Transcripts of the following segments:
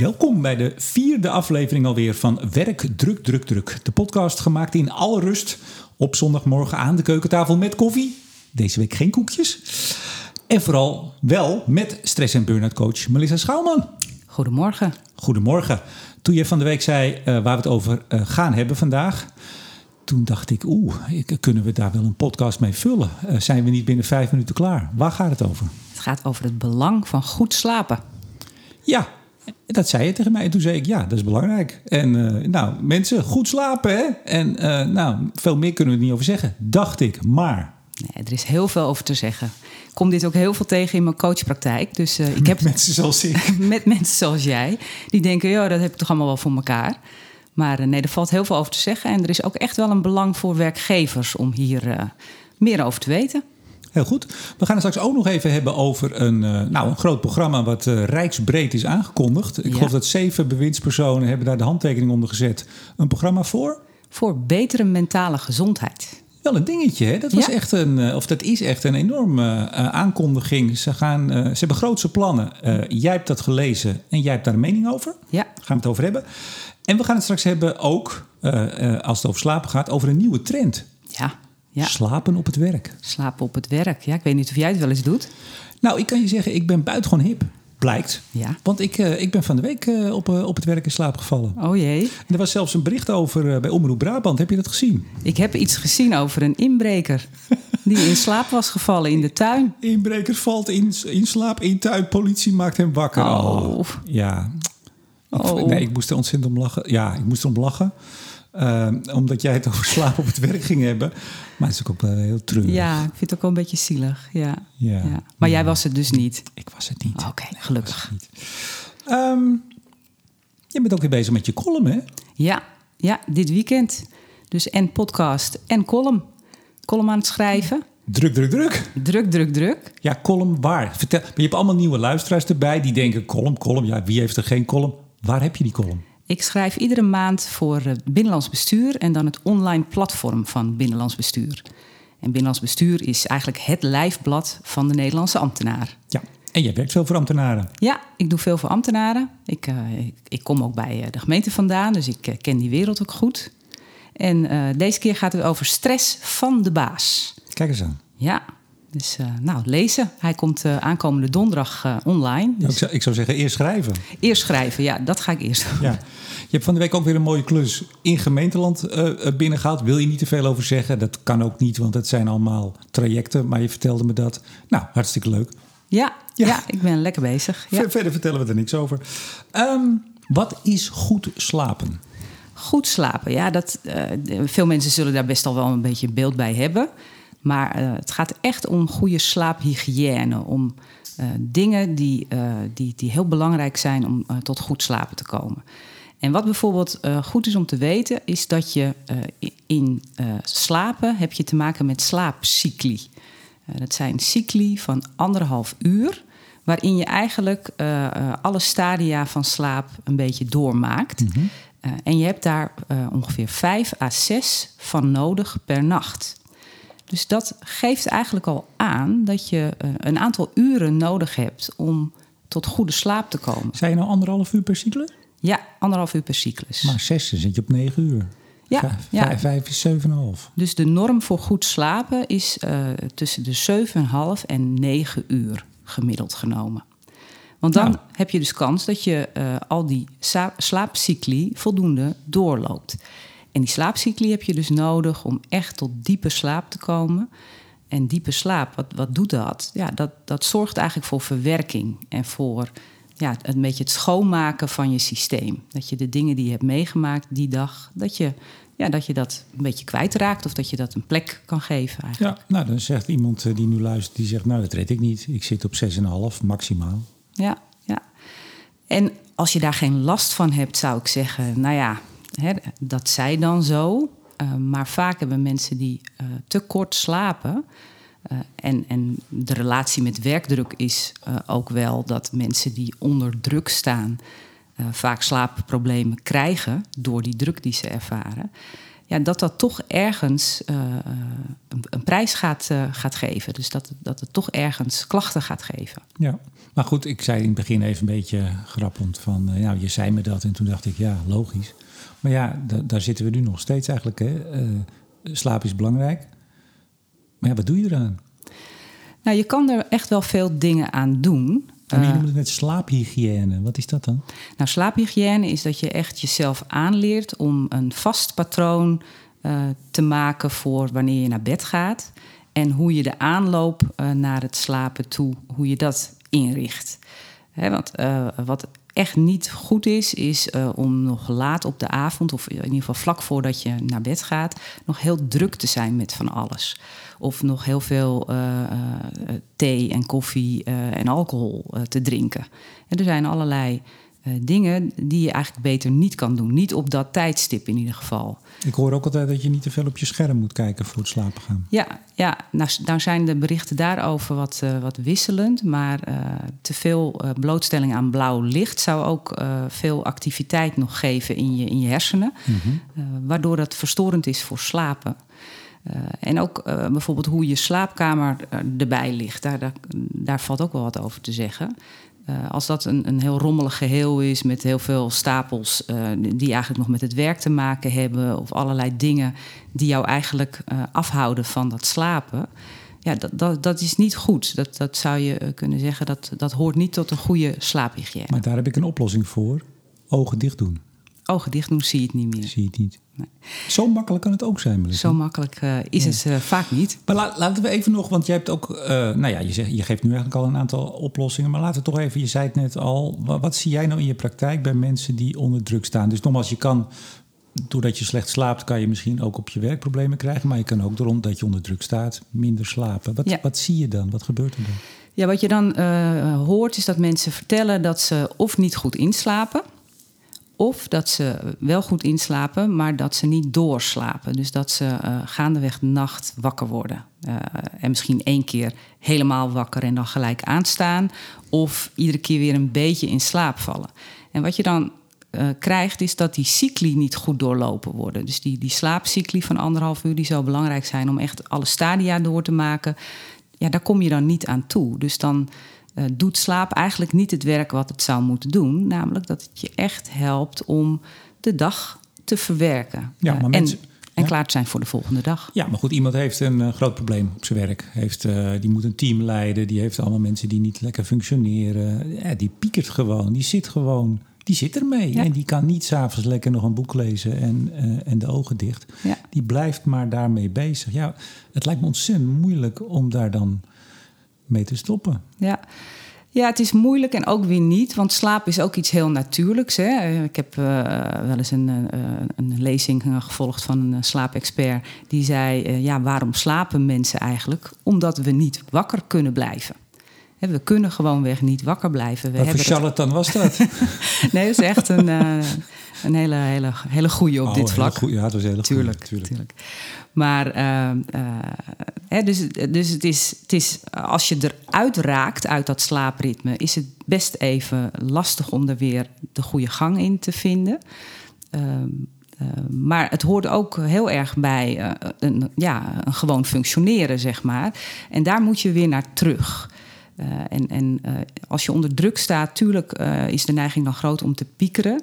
Welkom bij de vierde aflevering alweer van Werk Druk Druk Druk. De podcast gemaakt in alle rust op zondagmorgen aan de keukentafel met koffie. Deze week geen koekjes. En vooral wel met stress- en burn-out coach Melissa Schouwman. Goedemorgen. Goedemorgen. Toen je van de week zei uh, waar we het over uh, gaan hebben vandaag... toen dacht ik, oeh, kunnen we daar wel een podcast mee vullen? Uh, zijn we niet binnen vijf minuten klaar? Waar gaat het over? Het gaat over het belang van goed slapen. Ja, dat zei je tegen mij. En toen zei ik, ja, dat is belangrijk. En uh, nou, mensen, goed slapen, hè? En uh, nou, veel meer kunnen we er niet over zeggen, dacht ik. Maar... Nee, er is heel veel over te zeggen. Ik kom dit ook heel veel tegen in mijn coachpraktijk. Dus uh, ik heb... Met mensen zoals ik. met mensen zoals jij. Die denken, ja, dat heb ik toch allemaal wel voor elkaar. Maar nee, er valt heel veel over te zeggen. En er is ook echt wel een belang voor werkgevers om hier meer over te weten. Heel goed. We gaan het straks ook nog even hebben over een, uh, nou, een groot programma wat uh, rijksbreed is aangekondigd. Ik ja. geloof dat zeven bewindspersonen hebben daar de handtekening onder gezet. Een programma voor? Voor betere mentale gezondheid. Wel een dingetje, hè? Dat was ja. echt een, of dat is echt een enorme uh, aankondiging. Ze, gaan, ze hebben grootse plannen. jij hebt dat gelezen en jij hebt daar een mening over. Ja. Daar gaan we het over hebben. En we gaan het straks hebben ook, als het over slapen gaat, over een nieuwe trend. Ja. Ja. Slapen op het werk. Slapen op het werk. Ja, ik weet niet of jij het wel eens doet. Nou, ik kan je zeggen, ik ben buitengewoon hip. Blijkt. Ja. Want ik, uh, ik ben van de week uh, op, uh, op het werk in slaap gevallen. Oh jee. En er was zelfs een bericht over bij Omroep Brabant. Heb je dat gezien? Ik heb iets gezien over een inbreker. die in slaap was gevallen in de tuin. Inbreker valt in, in slaap in tuin. Politie maakt hem wakker. Oh. oh. Ja. Oh. Nee, ik moest er ontzettend om lachen. Ja, ik moest erom lachen. Uh, omdat jij het over slaap op het werk ging hebben. Maar het is ook wel heel treurig. Ja, ik vind het ook wel een beetje zielig. Ja. Ja. ja. Maar jij was het dus niet? Ik was het niet. Oké, okay, gelukkig. Um, je bent ook weer bezig met je column, hè? Ja, ja dit weekend. Dus en podcast en column. Column aan het schrijven. Druk, druk, druk. Druk, druk, druk. Ja, column waar? Vertel, maar je hebt allemaal nieuwe luisteraars erbij die denken: column, column. Ja, wie heeft er geen column? Waar heb je die column? Ik schrijf iedere maand voor Binnenlands Bestuur en dan het online platform van Binnenlands Bestuur. En Binnenlands Bestuur is eigenlijk het lijfblad van de Nederlandse ambtenaar. Ja, en jij werkt veel voor ambtenaren. Ja, ik doe veel voor ambtenaren. Ik, uh, ik, ik, kom ook bij de gemeente vandaan, dus ik uh, ken die wereld ook goed. En uh, deze keer gaat het over stress van de baas. Kijk eens aan. Ja, dus uh, nou, lezen. Hij komt uh, aankomende donderdag uh, online. Dus... Ik, zou, ik, zou, zeggen, eerst schrijven. Eerst schrijven, ja, dat ga ik eerst doen. Ja. Je hebt van de week ook weer een mooie klus in gemeenteland binnengehaald. Wil je niet te veel over zeggen? Dat kan ook niet, want het zijn allemaal trajecten. Maar je vertelde me dat. Nou, hartstikke leuk. Ja, ja. ja ik ben lekker bezig. Ja. Verder vertellen we er niks over. Um, wat is goed slapen? Goed slapen, ja, dat, veel mensen zullen daar best al wel een beetje een beeld bij hebben. Maar uh, het gaat echt om goede slaaphygiëne. Om uh, dingen die, uh, die, die heel belangrijk zijn om tot goed slapen te komen. En wat bijvoorbeeld goed is om te weten, is dat je in slapen heb je te maken met slaapcycli. dat zijn cycli van anderhalf uur, waarin je eigenlijk alle stadia van slaap een beetje doormaakt. Mm-hmm. en je hebt daar ongeveer vijf à zes van nodig per nacht. Dus dat geeft eigenlijk al aan dat je uh, een aantal uren nodig hebt om tot goede slaap te komen. Zijn je nou anderhalf uur per cyclus? Ja, anderhalf uur per cyclus. Maar zes, zit je op negen uur. Ja, vijf, ja. Vijf, is zeven en half. Dus de norm voor goed slapen is uh, tussen de zeven en half en negen uur gemiddeld genomen. Want dan Nou. heb je dus kans dat je uh, al die slaapcycli voldoende doorloopt. En die slaapcycli heb je dus nodig om echt tot diepe slaap te komen. En diepe slaap, wat, wat doet dat? Ja, dat? Dat zorgt eigenlijk voor verwerking en voor ja, een beetje het schoonmaken van je systeem. Dat je de dingen die je hebt meegemaakt die dag, dat je, ja, dat, je dat een beetje kwijtraakt of dat je dat een plek kan geven. Eigenlijk. Ja, nou dan zegt iemand die nu luistert, die zegt, nou dat red ik niet. Ik zit op 6,5 maximaal. Ja, ja. En als je daar geen last van hebt, zou ik zeggen, nou ja, dat zij dan zo. Uh, maar vaak hebben mensen die uh, te kort slapen. Uh, en, en de relatie met werkdruk is ook wel dat mensen die onder druk staan. vaak slaapproblemen krijgen door die druk die ze ervaren. ja, dat dat toch ergens een, een, prijs gaat, gaat geven. Dus dat, dat het toch ergens klachten gaat geven. Ja, maar goed, ik zei in het begin even een beetje grappend van, ja, je zei me dat en toen dacht ik, ja, logisch. Maar ja, daar zitten we nu nog steeds eigenlijk. Hè? slaap is belangrijk. Maar ja, wat doe je eraan? Nou, je kan er echt wel veel dingen aan doen. En je noemt het net slaaphygiëne. Wat is dat dan? Nou, slaaphygiëne is dat je echt jezelf aanleert om een vast patroon uh, te maken voor wanneer je naar bed gaat. En hoe je de aanloop uh, naar het slapen toe, hoe je dat inricht. He, want uh, wat echt niet goed is, is om nog laat op de avond, of in ieder geval vlak voordat je naar bed gaat, nog heel druk te zijn met van alles of nog heel veel uh, thee en koffie en alcohol te drinken. En er zijn allerlei dingen die je eigenlijk beter niet kan doen. Niet op dat tijdstip in ieder geval. Ik hoor ook altijd dat je niet te veel op je scherm moet kijken voor het slapen gaan. Ja, ja nou, nou zijn de berichten daarover wat, wat wisselend. Maar te veel blootstelling aan blauw licht zou ook veel activiteit nog geven in je, in je hersenen. Mm -hmm. waardoor dat verstorend is voor slapen. Uh, en ook uh, bijvoorbeeld hoe je slaapkamer uh, erbij ligt. Daar, daar, daar, valt ook wel wat over te zeggen. Als dat een, een heel rommelig geheel is met heel veel stapels die eigenlijk nog met het werk te maken hebben, of allerlei dingen die jou eigenlijk afhouden van dat slapen. Ja, dat, dat, dat is niet goed. Dat, dat zou je kunnen zeggen, dat, dat hoort niet tot een goede slaaphygiëne. Maar daar heb ik een oplossing voor. Ogen dicht doen ogen dicht doen, zie je het niet meer. Zie je het niet. Nee. Zo makkelijk kan het ook zijn, Melissa. Zo makkelijk uh, is ja. het uh, vaak niet. Maar la laten we even nog, want je hebt ook, uh, nou ja, je, zegt, je geeft nu eigenlijk al een aantal oplossingen. Maar laten we toch even, je zei het net al, wat, wat, zie jij nou in je praktijk bij mensen die onder druk staan? Dus nogmaals, je kan, doordat je slecht slaapt, kan je misschien ook op je werk problemen krijgen. Maar je kan ook, doordat je onder druk staat, minder slapen. Wat, ja. wat zie je dan? Wat gebeurt er dan? Ja, wat je dan hoort is dat mensen vertellen dat ze of niet goed inslapen of dat ze wel goed inslapen, maar dat ze niet doorslapen. Dus dat ze uh, gaandeweg de nacht wakker worden. Uh, en misschien één keer helemaal wakker en dan gelijk aanstaan. Of iedere keer weer een beetje in slaap vallen. En wat je dan uh, krijgt, is dat die cycli niet goed doorlopen worden. Dus die, die slaapcycli van anderhalf uur, die zou belangrijk zijn om echt alle stadia door te maken. Ja, daar kom je dan niet aan toe. Dus dan uh, doet slaap eigenlijk niet het werk wat het zou moeten doen. Namelijk dat het je echt helpt om de dag te verwerken. Ja, maar mensen, en, en klaar te zijn voor de volgende dag. Ja, maar goed, iemand heeft een uh, groot probleem op zijn werk. Heeft, die moet een team leiden, die heeft allemaal mensen die niet lekker functioneren. Ja, die piekert gewoon, die zit gewoon die zit ermee. Ja. En die kan niet s'avonds lekker nog een boek lezen en, uh, en de ogen dicht. Die blijft maar daarmee bezig. Ja, het lijkt me ontzettend moeilijk om daar dan mee te stoppen. Ja. Ja, het is moeilijk en ook weer niet, want slaap is ook iets heel natuurlijks. Hè? Ik heb uh, wel eens een, uh, een lezing gevolgd van een slaapexpert. Die zei, ja, waarom slapen mensen eigenlijk? Omdat we niet wakker kunnen blijven. We kunnen gewoonweg niet wakker blijven. We Wat voor charlatan was dat? nee, dat is echt een, een hele, hele, hele goede op oh, dit vlak. Ja, het was heel tuurlijk, goeie, tuurlijk. Maar uh, uh, hè, dus, dus het, is, het is, als je eruit raakt uit dat slaapritme, is het best even lastig om er weer de goede gang in te vinden. Uh, maar het hoort ook heel erg bij een, ja, een gewoon functioneren, zeg maar. En daar moet je weer naar terug. Uh, en en uh, als je onder druk staat, tuurlijk uh, is de neiging dan groot om te piekeren.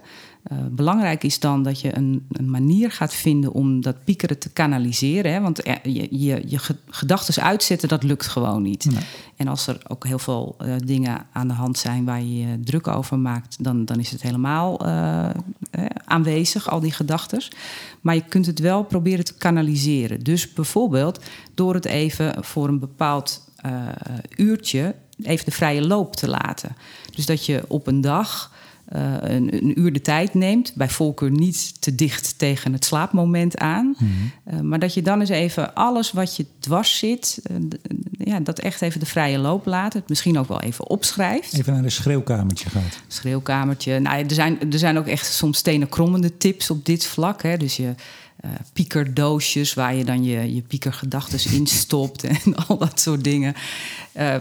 belangrijk is dan dat je een, een, manier gaat vinden om dat piekeren te kanaliseren. Hè? Want je, je, je gedachten uitzetten, dat lukt gewoon niet. Nee. En als er ook heel veel dingen aan de hand zijn waar je je druk over maakt, dan, dan is het helemaal aanwezig, al die gedachten. Maar je kunt het wel proberen te kanaliseren. Dus bijvoorbeeld door het even voor een bepaald uurtje even de vrije loop te laten. Dus dat je op een dag uh, een, een, uur de tijd neemt, bij voorkeur niet te dicht tegen het slaapmoment aan, mm -hmm. uh, maar dat je dan eens even alles wat je dwars zit, uh, ja, dat echt even de vrije loop laat. Het misschien ook wel even opschrijft. Even naar een schreeuwkamertje gaat. Schreeuwkamertje. Nou, er, zijn, er zijn ook echt soms stenen krommende tips op dit vlak. Hè. Dus je uh, piekerdoosjes waar je dan je, je piekergedachten in stopt en al dat soort dingen. Uh,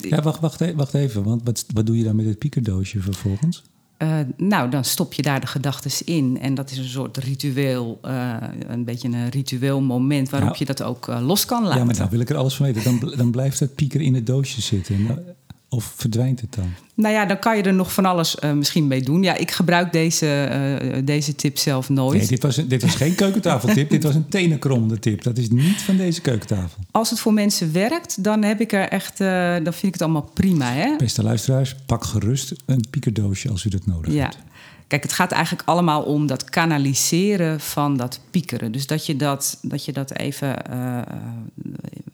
ja, wacht, wacht, wacht even, want wat, wat doe je dan met het piekerdoosje vervolgens? Uh, nou, dan stop je daar de gedachten in. En dat is een soort ritueel, uh, een beetje een ritueel moment waarop nou, je dat ook uh, los kan laten. Ja, maar dan wil ik er alles van weten. Dan, dan blijft het pieker in het doosje zitten. Of verdwijnt het dan? Nou ja, dan kan je er nog van alles uh, misschien mee doen. Ja, ik gebruik deze, uh, deze tip zelf nooit. Nee, dit was, dit was geen keukentafeltip. dit was een tenenkrommende tip. Dat is niet van deze keukentafel. Als het voor mensen werkt, dan heb ik er echt... Uh, dan vind ik het allemaal prima, hè? Beste luisteraars, pak gerust een piekerdoosje als u dat nodig ja. hebt. Kijk, het gaat eigenlijk allemaal om dat kanaliseren van dat piekeren. Dus dat je dat, dat, je dat even uh,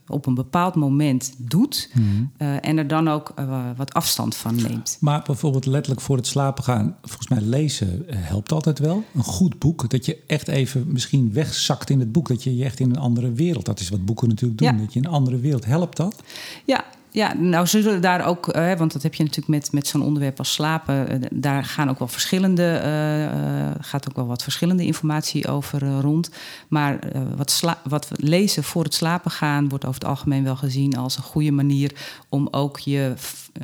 op een bepaald moment doet mm. uh, en er dan ook uh, wat afstand van neemt. Maar bijvoorbeeld letterlijk voor het slapen gaan, volgens mij lezen helpt altijd wel. Een goed boek, dat je echt even misschien wegzakt in het boek. Dat je je echt in een andere wereld, dat is wat boeken natuurlijk doen. Ja. Dat je in een andere wereld, helpt dat? Ja, ja, nou zullen daar ook, uh, want dat heb je natuurlijk met, met zo'n onderwerp als slapen. Uh, daar gaan ook wel verschillende, uh, gaat ook wel wat verschillende informatie over rond. Maar wat, sla wat lezen voor het slapen gaan wordt over het algemeen wel gezien als een goede manier om ook je,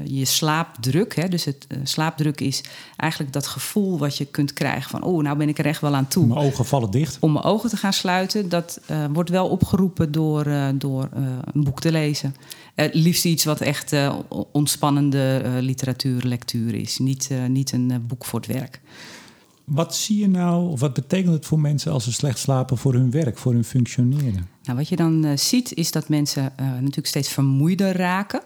je slaapdruk. Hè, dus het slaapdruk is eigenlijk dat gevoel wat je kunt krijgen van, oh, nou ben ik er echt wel aan toe. Mijn ogen vallen dicht. Om mijn ogen te gaan sluiten. Dat wordt wel opgeroepen door, door een boek te lezen. liefst iets wat echt uh, ontspannende uh, literatuur, lectuur is. Niet, uh, niet een boek voor het werk. Wat zie je nou, of wat betekent het voor mensen als ze slecht slapen voor hun werk, voor hun functioneren? Nou, wat je dan ziet is dat mensen natuurlijk steeds vermoeider raken.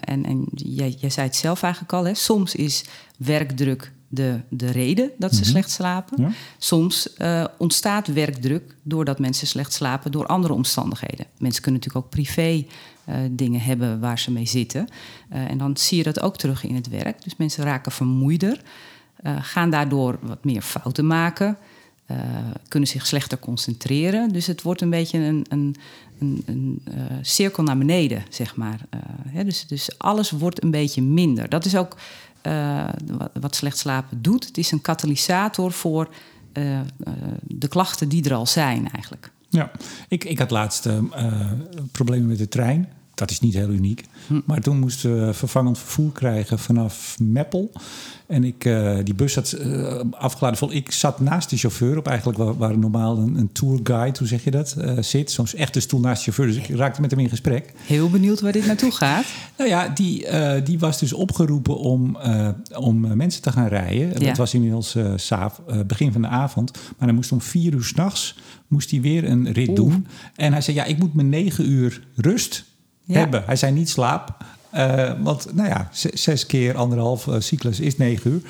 En en jij, jij zei het zelf eigenlijk al, hè? soms is werkdruk de, de reden dat ze mm -hmm. slecht slapen. Ja. Soms uh, ontstaat werkdruk doordat mensen slecht slapen door andere omstandigheden. Mensen kunnen natuurlijk ook privé uh, dingen hebben waar ze mee zitten. En dan zie je dat ook terug in het werk. Dus mensen raken vermoeider, gaan daardoor wat meer fouten maken. Kunnen zich slechter concentreren. Dus het wordt een beetje een, een, een, een cirkel naar beneden, zeg maar. Hè? Dus, dus alles wordt een beetje minder. Dat is ook uh, wat slecht slapen doet. Het is een katalysator voor de klachten die er al zijn eigenlijk. Ja, ik, ik had laatst problemen met de trein. Dat is niet heel uniek. Hm. Maar toen moesten we vervangend vervoer krijgen vanaf Meppel. En ik, uh, die bus had uh, afgeladen vol. Ik zat naast de chauffeur op eigenlijk waar, waar normaal een, een tourguide, hoe zeg je dat, uh, zit. Zo'n echte stoel naast de chauffeur. Dus ik raakte met hem in gesprek. Heel benieuwd waar dit naartoe gaat. nou ja, die, die was dus opgeroepen om, om mensen te gaan rijden. Ja. Dat was inmiddels begin van de avond. Maar hij moest om vier uur s'nachts moest hij weer een rit Oeh. doen. En hij zei, ja, ik moet mijn negen uur rust hebben. Hij zei niet slaap. Uh, want nou ja, zes keer anderhalf uh, cyclus is negen uur.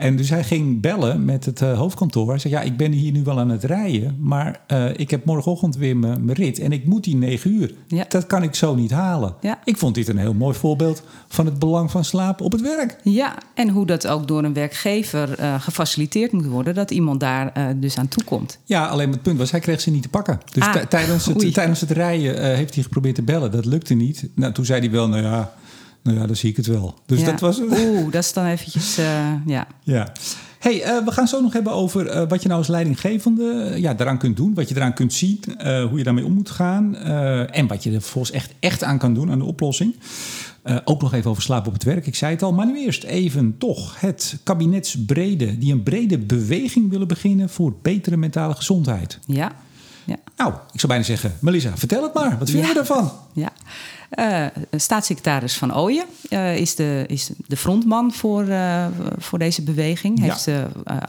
En dus hij ging bellen met het uh, hoofdkantoor. Hij zei, ja, ik ben hier nu wel aan het rijden... maar ik heb morgenochtend weer mijn rit en ik moet die negen uur. Ja. Dat kan ik zo niet halen. Ja. Ik vond dit een heel mooi voorbeeld van het belang van slaap op het werk. Ja, en hoe dat ook door een werkgever gefaciliteerd moet worden... dat iemand daar dus aan toe komt. Ja, alleen het punt was, hij kreeg ze niet te pakken. Dus ah, tijdens, het, tijdens het rijden heeft hij geprobeerd te bellen. Dat lukte niet. Nou, toen zei hij wel, nou ja... Nou ja, dan zie ik het wel. Dus ja. dat was. Oeh, dat is dan eventjes. Uh, ja. ja. Hey, uh, we gaan zo nog hebben over uh, wat je nou als leidinggevende ja, daaraan kunt doen. Wat je eraan kunt zien. hoe je daarmee om moet gaan. en wat je er volgens echt, echt aan kan doen aan de oplossing. ook nog even over slaap op het werk. Ik zei het al. Maar nu eerst even toch het kabinetsbrede. Die een brede beweging willen beginnen voor betere mentale gezondheid. Ja. Nou, ik zou bijna zeggen, Melissa, vertel het maar. Wat vind je daarvan? Ja. Uh, staatssecretaris Van Ooyen uh, is, de, is de frontman voor, uh, voor deze beweging. Ja. Heeft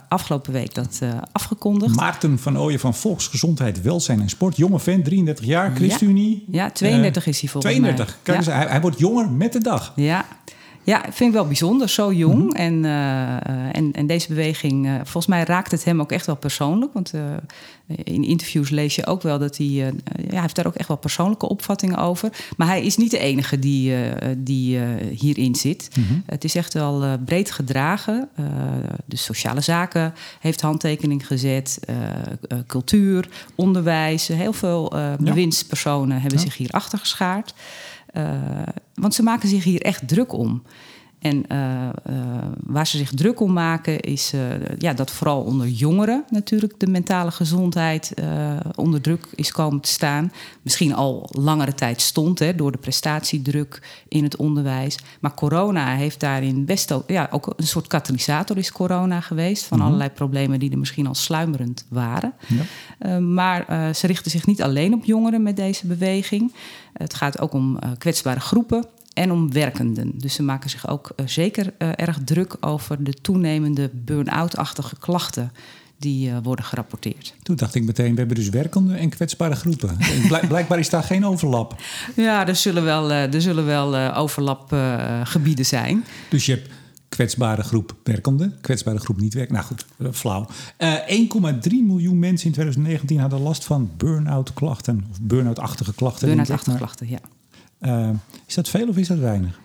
afgelopen week dat afgekondigd. Maarten Van Ooyen van Volksgezondheid, Welzijn en Sport. Jonge vent, 33 jaar, ChristenUnie. Ja, ja 32 is hij volgens 32. mij. Kijk eens, hij, hij wordt jonger met de dag. Ja, ja, vind ik wel bijzonder, zo jong. Mm -hmm. en, uh, en, en deze beweging, uh, volgens mij raakt het hem ook echt wel persoonlijk. Want uh, in interviews lees je ook wel dat hij, ja, hij heeft daar ook echt wel persoonlijke opvattingen over. Maar hij is niet de enige die, die hierin zit. Mm -hmm. Het is echt wel breed gedragen. de sociale zaken heeft handtekening gezet. cultuur, onderwijs, heel veel bewindspersonen hebben ja. zich hier achter geschaard. Uh, want ze maken zich hier echt druk om. En uh, waar ze zich druk om maken is uh, ja, dat vooral onder jongeren natuurlijk de mentale gezondheid onder druk is komen te staan. Misschien al langere tijd stond hè, door de prestatiedruk in het onderwijs. Maar corona heeft daarin best ook, ja, ook een soort katalysator is corona geweest. Van mm -hmm. allerlei problemen die er misschien al sluimerend waren. Ja. maar ze richten zich niet alleen op jongeren met deze beweging. Het gaat ook om kwetsbare groepen en om werkenden. Dus ze maken zich ook uh, zeker uh, erg druk over de toenemende burn-out-achtige klachten die uh, worden gerapporteerd. Toen dacht ik meteen, we hebben dus werkende en kwetsbare groepen. Blijk, blijkbaar is daar geen overlap. Ja, er zullen wel, er zullen wel overlapgebieden zijn. Dus je hebt kwetsbare groep werkende, kwetsbare groep niet werk. Nou goed, flauw. 1,3 miljoen mensen in 2019 hadden last van burn-out klachten. Of burn-out-achtige klachten. Burn-out-achtige klachten, ja. Uh, is dat veel of is dat weinig?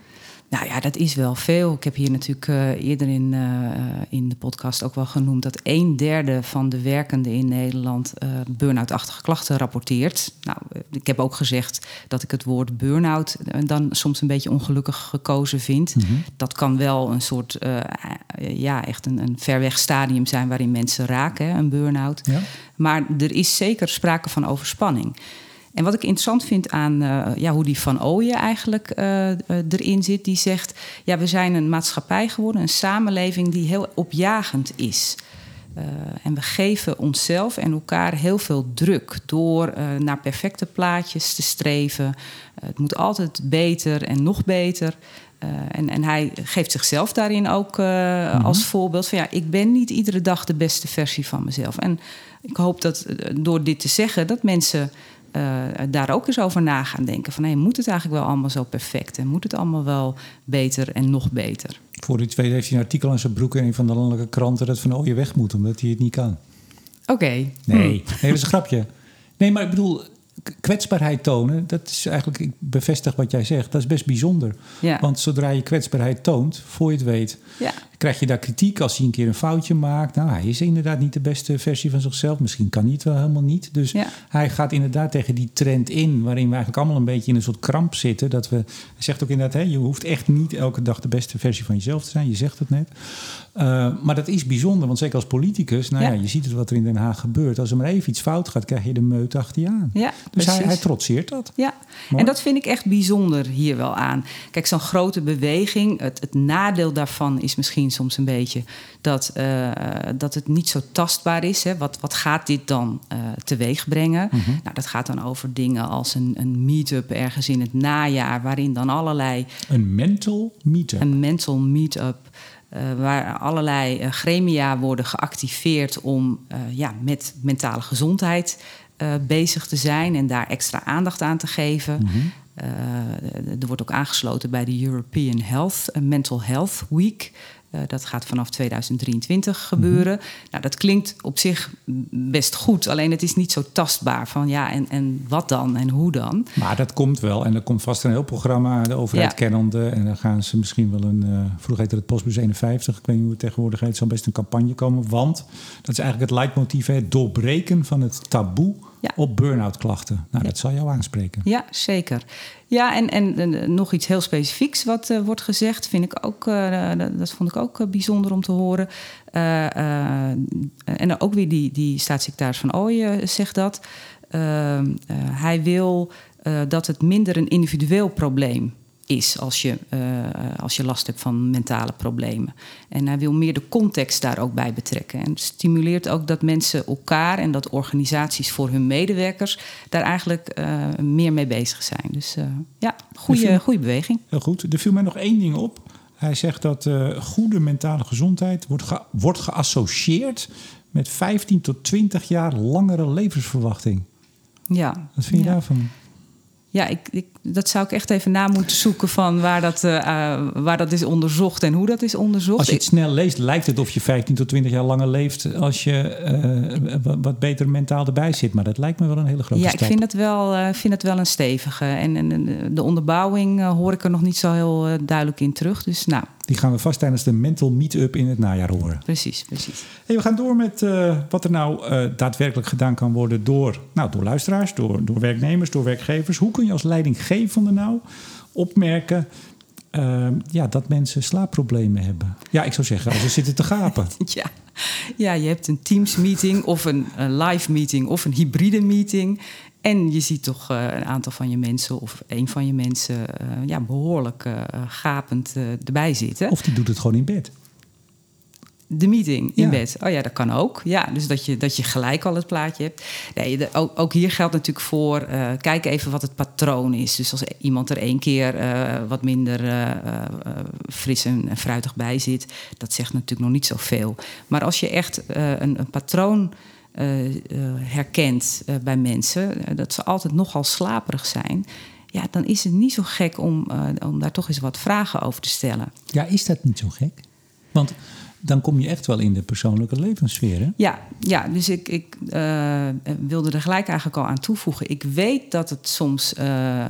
Nou ja, dat is wel veel. Ik heb hier natuurlijk uh, eerder in, uh, in de podcast ook wel genoemd dat een derde van de werkenden in Nederland uh, burn-out-achtige klachten rapporteert. Nou, ik heb ook gezegd dat ik het woord burn-out dan soms een beetje ongelukkig gekozen vind. Mm -hmm. Dat kan wel een soort, ja, echt een, een ver weg stadium zijn waarin mensen raken, hè, een burn-out. Ja. Maar er is zeker sprake van overspanning. En wat ik interessant vind aan uh, ja, hoe die Van Ooyen eigenlijk uh, erin zit, die zegt: ja, we zijn een maatschappij geworden, een samenleving die heel opjagend is. Uh, en we geven onszelf en elkaar heel veel druk door naar perfecte plaatjes te streven. het moet altijd beter en nog beter. en, en hij geeft zichzelf daarin ook mm-hmm. als voorbeeld van ja, ik ben niet iedere dag de beste versie van mezelf. En ik hoop dat door dit te zeggen, dat mensen uh, daar ook eens over na gaan denken. Van hey, moet het eigenlijk wel allemaal zo perfect? En moet het allemaal wel beter en nog beter? Voor die tweede heeft hij een artikel aan zijn broek in een van de landelijke kranten dat Van Ooyen weg moet, omdat hij het niet kan. Oké. Okay. Nee. nee, dat is een grapje. Nee, maar ik bedoel, kwetsbaarheid tonen, dat is eigenlijk, ik bevestig wat jij zegt, dat is best bijzonder. Ja. Want zodra je kwetsbaarheid toont, voor je het weet, ja. krijg je daar kritiek als hij een keer een foutje maakt. Nou, hij is inderdaad niet de beste versie van zichzelf. Misschien kan hij het wel helemaal niet. Dus ja. hij gaat inderdaad tegen die trend in, waarin we eigenlijk allemaal een beetje in een soort kramp zitten. Dat we, hij zegt ook inderdaad, hè, je hoeft echt niet elke dag de beste versie van jezelf te zijn. Je zegt het net. Uh, maar dat is bijzonder, want zeker als politicus, nou ja. ja. je ziet het wat er in Den Haag gebeurt. Als er maar even iets fout gaat, krijg je de meut achter je aan. Ja, dus hij, hij, trotseert dat. Ja, Mooi. en dat vind ik echt bijzonder hier wel aan. Kijk, zo'n grote beweging, het, het, nadeel daarvan is misschien soms een beetje dat, uh, dat het niet zo tastbaar is. Hè. Wat, wat gaat dit dan uh, teweeg brengen? Mhm. Nou, dat gaat dan over dingen als een, een meet-up ergens in het najaar, waarin dan allerlei. Een mental meet-up. Een mental meet-up. Uh, waar allerlei gremia worden geactiveerd om ja, met mentale gezondheid bezig te zijn en daar extra aandacht aan te geven. Mhm. er wordt ook aangesloten bij de European Health Mental Health Week. Uh, dat gaat vanaf 2023 gebeuren. Mhm. Nou, dat klinkt op zich best goed, alleen het is niet zo tastbaar van ja, en, en wat dan en hoe dan. Maar dat komt wel en er komt vast een heel programma, de overheid Ja. kennende. En dan gaan ze misschien wel een, uh, vroeger heette het Postbus 51, ik weet niet hoe het tegenwoordig heet, zal best een campagne komen. Want dat is eigenlijk het leidmotief, het doorbreken van het taboe Ja. op burn-out klachten. Nou, dat zal jou aanspreken. Ja, zeker. Ja, en, en, en nog iets heel specifieks wat uh, wordt gezegd, vind ik ook, uh, dat, dat, vond ik ook uh, bijzonder om te horen. en ook weer die, die staatssecretaris van Ooyen zegt dat. hij wil dat het minder een individueel probleem is als je, uh, als je last hebt van mentale problemen. En hij wil meer de context daar ook bij betrekken. En stimuleert ook dat mensen elkaar en dat organisaties voor hun medewerkers daar eigenlijk uh, meer mee bezig zijn. Dus uh, ja, goede, goede beweging. Heel goed. Er viel mij nog één ding op. Hij zegt dat goede mentale gezondheid wordt, ge wordt geassocieerd met 15 tot 20 jaar langere levensverwachting. Ja. Wat vind je ja. daarvan? Ja, ik, ik, dat zou ik echt even na moeten zoeken van waar dat, uh, waar dat is onderzocht en hoe dat is onderzocht. Als je het snel leest, lijkt het of je 15 tot 20 jaar langer leeft als je uh, wat beter mentaal erbij zit. Maar dat lijkt me wel een hele grote ja, stap. Ja, ik vind het wel, uh, vind het wel een stevige. En, en de onderbouwing hoor ik er nog niet zo heel duidelijk in terug. Dus nou. Die gaan we vast tijdens de mental meet-up in het najaar horen. Precies, precies. Hey, we gaan door met uh, wat er nou uh, daadwerkelijk gedaan kan worden door, nou, door luisteraars, door, door werknemers, door werkgevers. Hoe kun je als leidinggevende nou opmerken ehm, ja, dat mensen slaapproblemen hebben. Ja, ik zou zeggen, als ze zitten te gapen. Ja. ja, je hebt een Teams-meeting of een, een live-meeting of een hybride meeting. En je ziet toch eh, een aantal van je mensen of een van je mensen eh, ja, behoorlijk eh, gapend erbij zitten. Of die doet het gewoon in bed. De meeting in bed. Oh ja, dat kan ook. Ja, dus dat je, dat je gelijk al het plaatje hebt. Nee, ook, ook, hier geldt natuurlijk voor... Uh, kijk even wat het patroon is. Dus als iemand er één keer wat minder fris en, fruitig bij zit... dat zegt natuurlijk nog niet zoveel. Maar als je echt een, een patroon uh, herkent uh, bij mensen, dat ze altijd nogal slaperig zijn. Ja, dan is het niet zo gek om, om daar toch eens wat vragen over te stellen. Ja, is dat niet zo gek? Want dan kom je echt wel in de persoonlijke levenssfeer. Hè? Ja, ja, dus ik, ik uh, wilde er gelijk eigenlijk al aan toevoegen. Ik weet dat, het soms, uh, uh,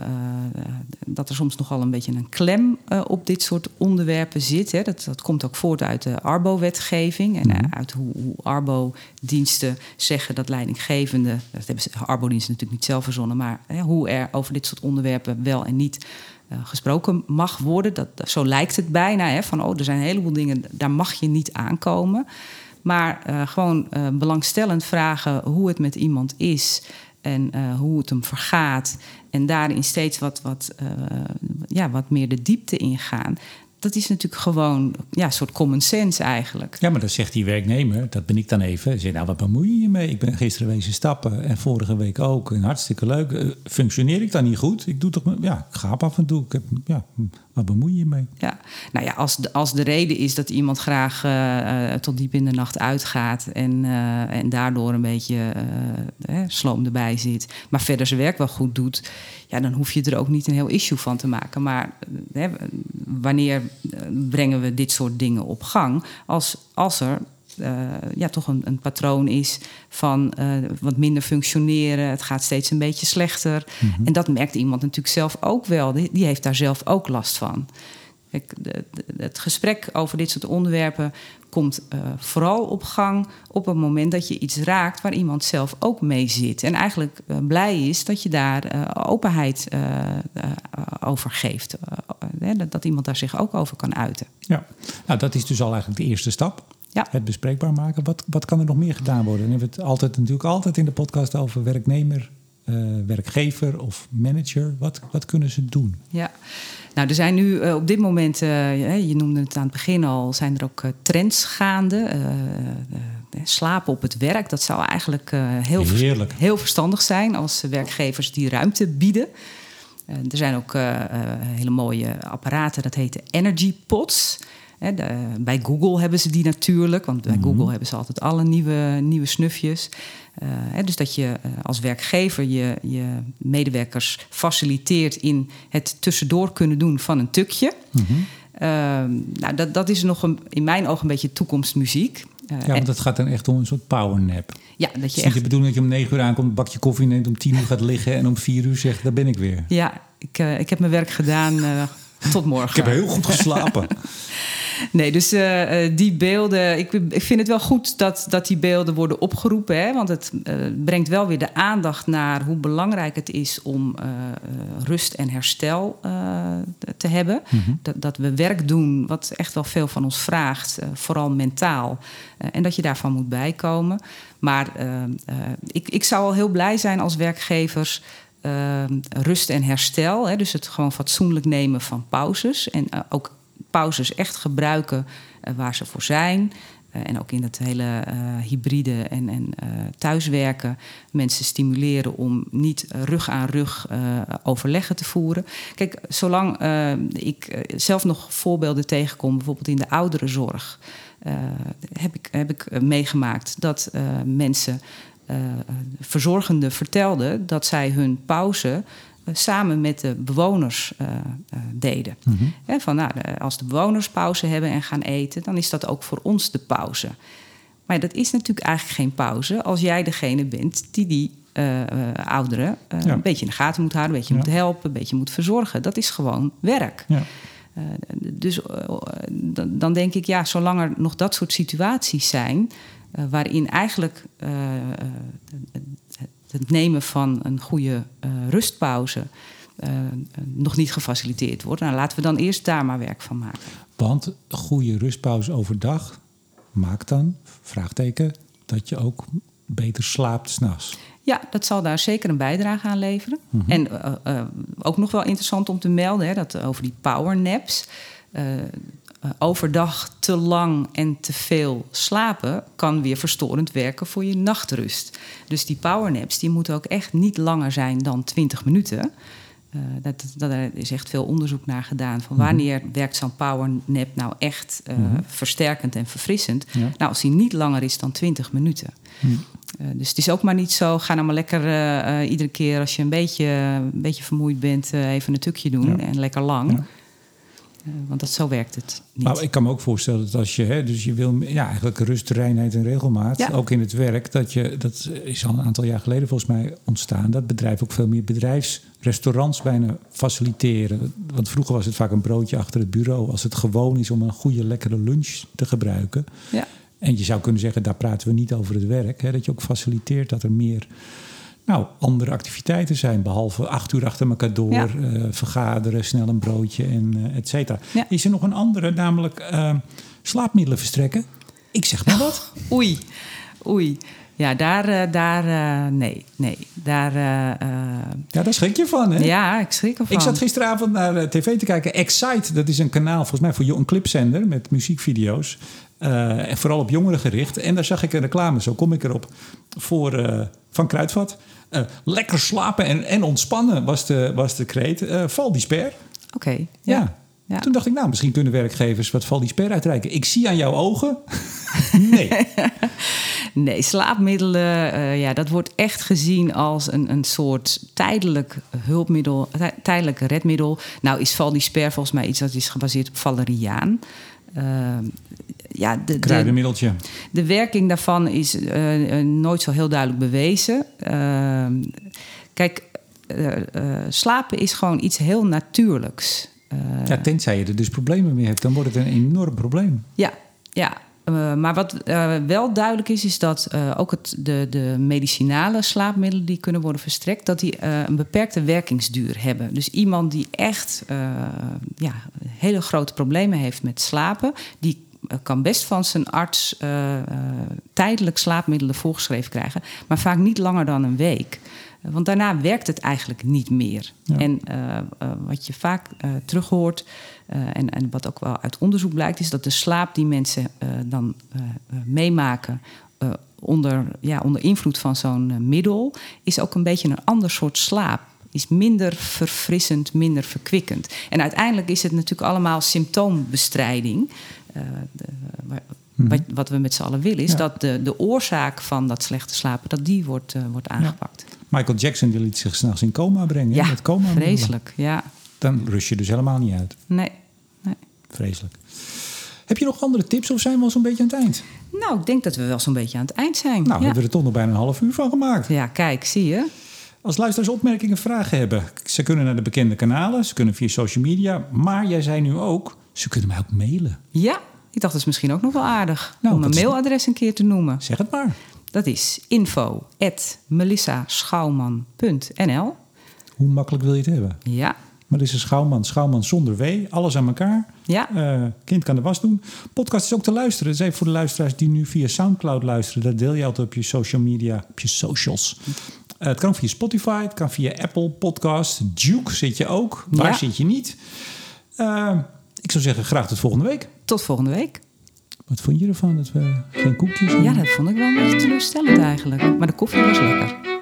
dat er soms nogal een beetje een klem op dit soort onderwerpen zit. Hè. Dat, dat komt ook voort uit de Arbo-wetgeving en mm uit hoe, hoe Arbo-diensten zeggen dat leidinggevende, dat hebben Arbo-diensten natuurlijk niet zelf verzonnen, maar hè, hoe er over dit soort onderwerpen wel en niet gesproken mag worden. Dat, zo lijkt het bijna. Hè, van oh, er zijn een heleboel dingen, daar mag je niet aankomen. Maar uh, gewoon uh, belangstellend vragen hoe het met iemand is en hoe het hem vergaat. En daarin steeds wat, wat, ja, wat meer de diepte ingaan dat is natuurlijk gewoon ja, een soort common sense eigenlijk. Ja, maar dan zegt die werknemer, dat ben ik dan even. Zeg, nou, wat bemoei je je mee? Ik ben gisteren wezen stappen en vorige week ook. En hartstikke leuk. Uh, functioneer ik dan niet goed? Ik doe toch, ja, ik gaap af en toe. Ik heb, ja, wat bemoei je je mee? Ja, nou ja, als de, als de reden is dat iemand graag uh, tot diep in de nacht uitgaat en, uh, en daardoor een beetje sloom erbij zit, maar verder zijn werk wel goed doet, ja, dan hoef je er ook niet een heel issue van te maken. Maar wanneer brengen we dit soort dingen op gang? Als, als er uh, ja, toch een, een, patroon is van uh, wat minder functioneren. Het gaat steeds een beetje slechter. Mm -hmm. En dat merkt iemand natuurlijk zelf ook wel. Die, die heeft daar zelf ook last van. Kijk, de, de, het gesprek over dit soort onderwerpen komt uh, vooral op gang op het moment dat je iets raakt waar iemand zelf ook mee zit. En eigenlijk blij is dat je daar openheid over geeft. Dat, dat iemand daar zich ook over kan uiten. Ja, nou dat is dus al eigenlijk de eerste stap. Ja. Het bespreekbaar maken. Wat, wat kan er nog meer gedaan worden? En we hebben het altijd, natuurlijk altijd in de podcast over werknemer, uh, werkgever of manager. Wat, wat kunnen ze doen? Ja, nou, er zijn nu uh, op dit moment, uh, je noemde het aan het begin al, zijn er ook trends gaande. slapen op het werk, dat zou eigenlijk heel, heel verstandig zijn als werkgevers die ruimte bieden. er zijn ook hele mooie apparaten, dat heten energy pods bij Google hebben ze die natuurlijk, want bij mhm. Google hebben ze altijd alle nieuwe, nieuwe snufjes. Uh, dus dat je uh, als werkgever je, je medewerkers faciliteert in het tussendoor kunnen doen van een tukje. Mm -hmm. uh, nou, dat, dat is nog een, in mijn ogen een beetje toekomstmuziek. Eh, ja, want het gaat dan echt om een soort powernap. Ja, dat je dus echt... bedoeling dat je om negen uur aankomt, een bakje koffie neemt, om tien uur gaat liggen en om vier uur zegt, daar ben ik weer. Ja, ik, ik heb mijn werk gedaan tot morgen. Ik heb heel goed geslapen. Nee, dus uh, die beelden. Ik, ik vind het wel goed dat, dat die beelden worden opgeroepen. Hè, want het uh, brengt wel weer de aandacht naar hoe belangrijk het is om uh, rust en herstel te hebben. Mm -hmm. dat, dat we werk doen wat echt wel veel van ons vraagt, vooral mentaal. en dat je daarvan moet bijkomen. Maar ik, ik zou al heel blij zijn als werkgevers. Rust en herstel. Hè, dus het gewoon fatsoenlijk nemen van pauzes. En ook pauzes echt gebruiken uh, waar ze voor zijn. Uh, en ook in het hele uh, hybride en, en thuiswerken mensen stimuleren om niet rug aan rug overleggen te voeren. Kijk, zolang ik zelf nog voorbeelden tegenkom, bijvoorbeeld in de ouderenzorg, heb ik, heb ik meegemaakt dat mensen. Verzorgenden vertelden dat zij hun pauze samen met de bewoners uh, uh, deden. Mm -hmm. van, nou, als de bewoners pauze hebben en gaan eten, dan is dat ook voor ons de pauze. Maar dat is natuurlijk eigenlijk geen pauze als jij degene bent die die uh, ouderen ja. een beetje in de gaten moet houden, een beetje ja. moet helpen, een beetje moet verzorgen. Dat is gewoon werk. Ja. dus dan denk ik, ja, zolang er nog dat soort situaties zijn, waarin eigenlijk het nemen van een goede rustpauze eh, nog niet gefaciliteerd wordt. Nou, laten we dan eerst daar maar werk van maken. Want goede rustpauze overdag maakt dan, vraagteken, dat je ook beter slaapt s'nachts. Ja, dat zal daar zeker een bijdrage aan leveren. En uh, uh, ook nog wel interessant om te melden, hè, dat over die powernaps. Uh, overdag te lang en te veel slapen kan weer verstorend werken voor je nachtrust. Dus die powernaps die moeten ook echt niet langer zijn dan 20 minuten. Uh, dat, dat, daar is echt veel onderzoek naar gedaan. Van wanneer mm -hmm. werkt zo'n powernap nou echt uh, mm -hmm. versterkend en verfrissend? Ja. Nou, als die niet langer is dan 20 minuten. Mm uh, dus het is ook maar niet zo, ga nou maar lekker iedere keer als je een beetje, een beetje vermoeid bent, even een tukje doen ja. en lekker lang. Ja. Uh, want dat, zo werkt het niet. Maar ik kan me ook voorstellen dat als je, hè, dus je wil ja, eigenlijk rust, reinheid en regelmaat, ja. ook in het werk, dat je, dat is al een aantal jaar geleden volgens mij ontstaan, dat bedrijven ook veel meer bedrijfsrestaurants bijna faciliteren. Want vroeger was het vaak een broodje achter het bureau, als het gewoon is om een goede, lekkere lunch te gebruiken. Ja. En je zou kunnen zeggen, daar praten we niet over het werk, hè, dat je ook faciliteert dat er meer nou, andere activiteiten zijn. Behalve acht uur achter elkaar door, ja. uh, vergaderen, snel een broodje en uh, et cetera. Ja. Is er nog een andere, namelijk uh, slaapmiddelen verstrekken? Ik zeg maar wat. Oei, oei. Ja, daar, daar nee, nee. Daar, ja, daar schrik je van, hè? Ja, ik schrik ervan. Ik zat gisteravond naar tv te kijken. Excite, dat is een kanaal volgens mij voor een clipzender met muziekvideo's. Uh, en vooral op jongeren gericht. En daar zag ik een reclame, zo kom ik erop, voor, uh, van Kruidvat. Uh, lekker slapen en, en ontspannen was de, was de kreet. val die sper. Oké. Okay, ja. ja. Ja. Toen dacht ik, nou, misschien kunnen werkgevers wat val die sper uitreiken. Ik zie aan jouw ogen. nee. nee, slaapmiddelen, uh, ja, dat wordt echt gezien als een, een soort tijdelijk hulpmiddel, tijdelijk redmiddel. Nou is val die sper volgens mij iets dat is gebaseerd op valeriaan. Uh, ja, de, Kruidenmiddeltje. De, de werking daarvan is uh, nooit zo heel duidelijk bewezen. Uh, kijk, uh, slapen is gewoon iets heel natuurlijks. ja, tenzij je er dus problemen mee hebt, dan wordt het een enorm probleem. Ja, ja. maar wat wel duidelijk is, is dat ook het, de, de medicinale slaapmiddelen die kunnen worden verstrekt, dat die een beperkte werkingsduur hebben. Dus iemand die echt ja, hele grote problemen heeft met slapen, die kan best van zijn arts uh, uh, tijdelijk slaapmiddelen voorgeschreven krijgen, maar vaak niet langer dan een week. Want daarna werkt het eigenlijk niet meer. Ja. En uh, wat je vaak terug hoort, en, en, wat ook wel uit onderzoek blijkt, is dat de slaap die mensen dan meemaken onder, ja, onder invloed van zo'n middel, is ook een beetje een ander soort slaap is minder verfrissend, minder verkwikkend. En uiteindelijk is het natuurlijk allemaal symptoombestrijding. De, Mhm. wat, wat, we met z'n allen willen, is ja. dat de, de oorzaak van dat slechte slapen, dat die wordt, uh, wordt aangepakt. Ja. Michael Jackson die liet zich s'nachts in coma brengen. Ja, met coma vreselijk. Ja. Dan rust je dus helemaal niet uit. Nee. nee. Vreselijk. Heb je nog andere tips of zijn we al zo'n beetje aan het eind? Nou, ik denk dat we wel zo'n beetje aan het eind zijn. Nou, ja. hebben we er toch nog bijna een half uur van gemaakt. Ja, kijk, zie je. Als luisteraars opmerkingen, vragen hebben, ze kunnen naar de bekende kanalen, ze kunnen via social media, maar jij zei nu ook, ze kunnen mij ook mailen. Ja, ik dacht dat is misschien ook nog wel aardig nou, om mijn mailadres is... een keer te noemen. Zeg het maar. Dat is info.melissaschouwman.nl Hoe makkelijk wil je het hebben? Ja. Melissa Schouwman, Schouwman zonder W, alles aan elkaar. Ja. Uh, kind kan de was doen. Podcast is ook te luisteren. Even voor de luisteraars die nu via Soundcloud luisteren. Dat deel je altijd op je social media, op je socials. Uh, het kan via Spotify, het kan via Apple Podcast. Duke zit je ook. Waar ja. zit je niet? Uh, ik zou zeggen, graag tot volgende week. Tot volgende week. Wat vond je ervan dat we geen koekjes hadden? Ja, dat vond ik wel een beetje teleurstellend eigenlijk. Maar de koffie was lekker.